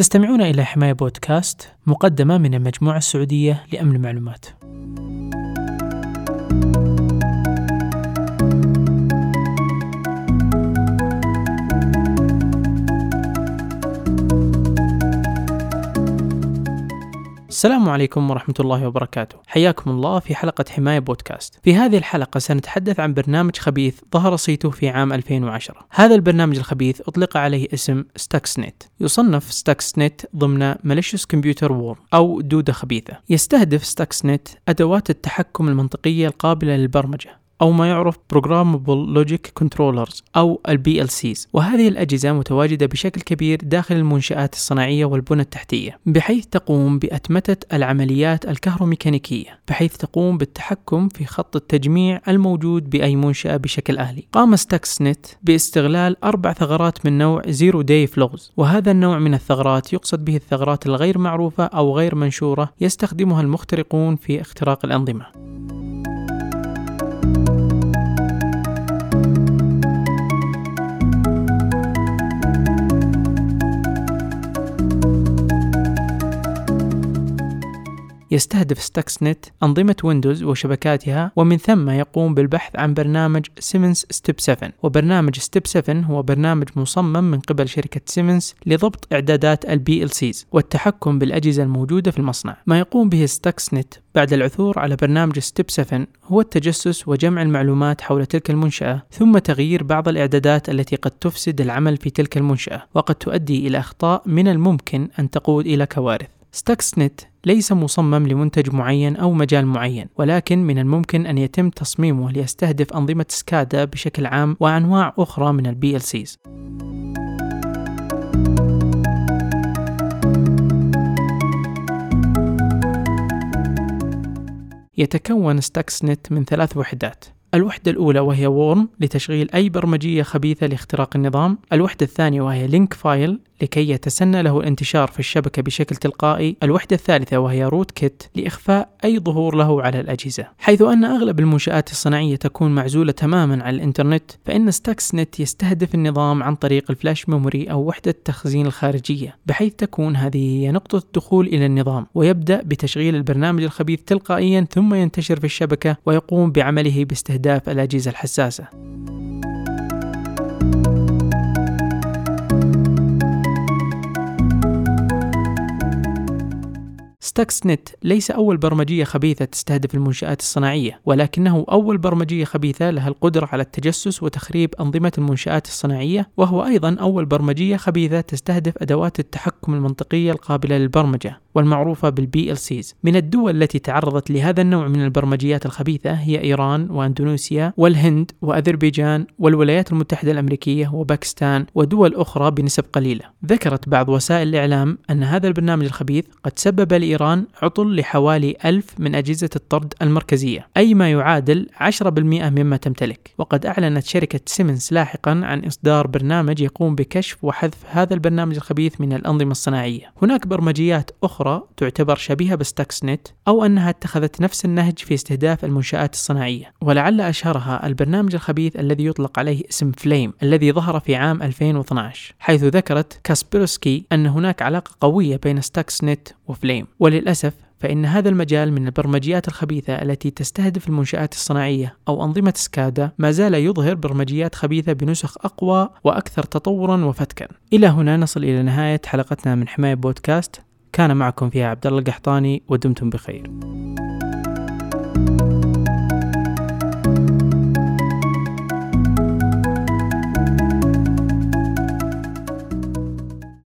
تستمعون إلى حماية بودكاست مقدمة من المجموعة السعودية لأمن المعلومات. السلام عليكم ورحمة الله وبركاته. حياكم الله في حلقة حماية بودكاست. في هذه الحلقة سنتحدث عن برنامج خبيث ظهر صيته في عام 2010 هذا البرنامج الخبيث أطلق عليه اسم ستاكسنت يصنف ستاكسنت ضمن malicious computer worm أو دودة خبيثة. يستهدف ستاكسنت أدوات التحكم المنطقية القابلة للبرمجة. أو ما يعرف Programmable Logic Controllers أو ال PLCs وهذه الأجهزة متواجدة بشكل كبير داخل المنشآت الصناعية والبنى التحتية بحيث تقوم بأتمتة العمليات الكهروميكانيكية بحيث تقوم بالتحكم في خط التجميع الموجود بأي منشأة بشكل آلي. قام ستاكسنت باستغلال أربع ثغرات من نوع Zero Day Flows. وهذا النوع من الثغرات يقصد به الثغرات الغير معروفة أو غير منشورة يستخدمها المخترقون في اختراق الأنظمة. يستهدف ستاكسنت أنظمة ويندوز وشبكاتها ومن ثم يقوم بالبحث عن برنامج سيمنز Step 7 وبرنامج Step 7 هو برنامج مصمم من قبل شركة سيمنز لضبط إعدادات ال PLCs والتحكم بالأجهزة الموجودة في المصنع. ما يقوم به ستاكسنت بعد العثور على برنامج Step 7 هو التجسس وجمع المعلومات حول تلك المنشأة ثم تغيير بعض الإعدادات التي قد تفسد العمل في تلك المنشأة وقد تؤدي إلى أخطاء من الممكن أن تقود إلى كوارث. ستاكسنت ليس مصمم لمنتج معين أو مجال معين ولكن من الممكن أن يتم تصميمه ليستهدف أنظمة سكادا بشكل عام وأنواع أخرى من ال PLCs يتكون ستاكسنت من ثلاث وحدات. الوحدة الأولى وهي worm لتشغيل أي برمجية خبيثة لاختراق النظام. الوحدة الثانية وهي link file لكي يتسنى له الانتشار في الشبكة بشكل تلقائي الوحدة الثالثة وهي rootkit لإخفاء أي ظهور له على الأجهزة. حيث أن أغلب المنشآت الصناعية تكون معزولة تماما عن الإنترنت فإن ستاكس نت يستهدف النظام عن طريق ال flash memory أو وحدة التخزين الخارجية بحيث تكون هذه هي نقطة الدخول إلى النظام. ويبدأ بتشغيل البرنامج الخبيث تلقائيا ثم ينتشر في الشبكة ويقوم بعمله باستهداف الأجهزة الحساسة. ستاكس نت ليس أول برمجية خبيثة تستهدف المنشآت الصناعية ولكنه أول برمجية خبيثة لها القدرة على التجسس وتخريب أنظمة المنشآت الصناعية وهو أيضا أول برمجية خبيثة تستهدف أدوات التحكم المنطقية القابلة للبرمجة والمعروفة بال PLCs. من الدول التي تعرضت لهذا النوع من البرمجيات الخبيثة هي إيران وأندونيسيا والهند وأذربيجان والولايات المتحدة الأمريكية وباكستان ودول أخرى بنسب قليلة. ذكرت بعض وسائل الإعلام أن هذا البرنامج الخبيث قد سبب لإيران عطل لحوالي ألف من أجهزة الطرد المركزية أي ما يعادل 10% مما تمتلك. وقد أعلنت شركة سيمنز لاحقا عن إصدار برنامج يقوم بكشف وحذف هذا البرنامج الخبيث من الأنظمة الصناعية. هناك برمجيات أخرى تعتبر شبيهة بستاكس نت أو أنها اتخذت نفس النهج في استهداف المنشآت الصناعية. ولعل أشهرها البرنامج الخبيث الذي يطلق عليه اسم فليم الذي ظهر في عام 2012 حيث ذكرت كاسبرسكي أن هناك علاقة قوية بين ستاكس نت وفليم. وللأسف فإن هذا المجال من البرمجيات الخبيثة التي تستهدف المنشآت الصناعية أو أنظمة سكادا ما زال يظهر برمجيات خبيثة بنسخ أقوى وأكثر تطورا وفتكا. إلى هنا نصل إلى نهاية حلقتنا من حماية بودكاست كان معكم فيها عبد الله القحطاني ودمتم بخير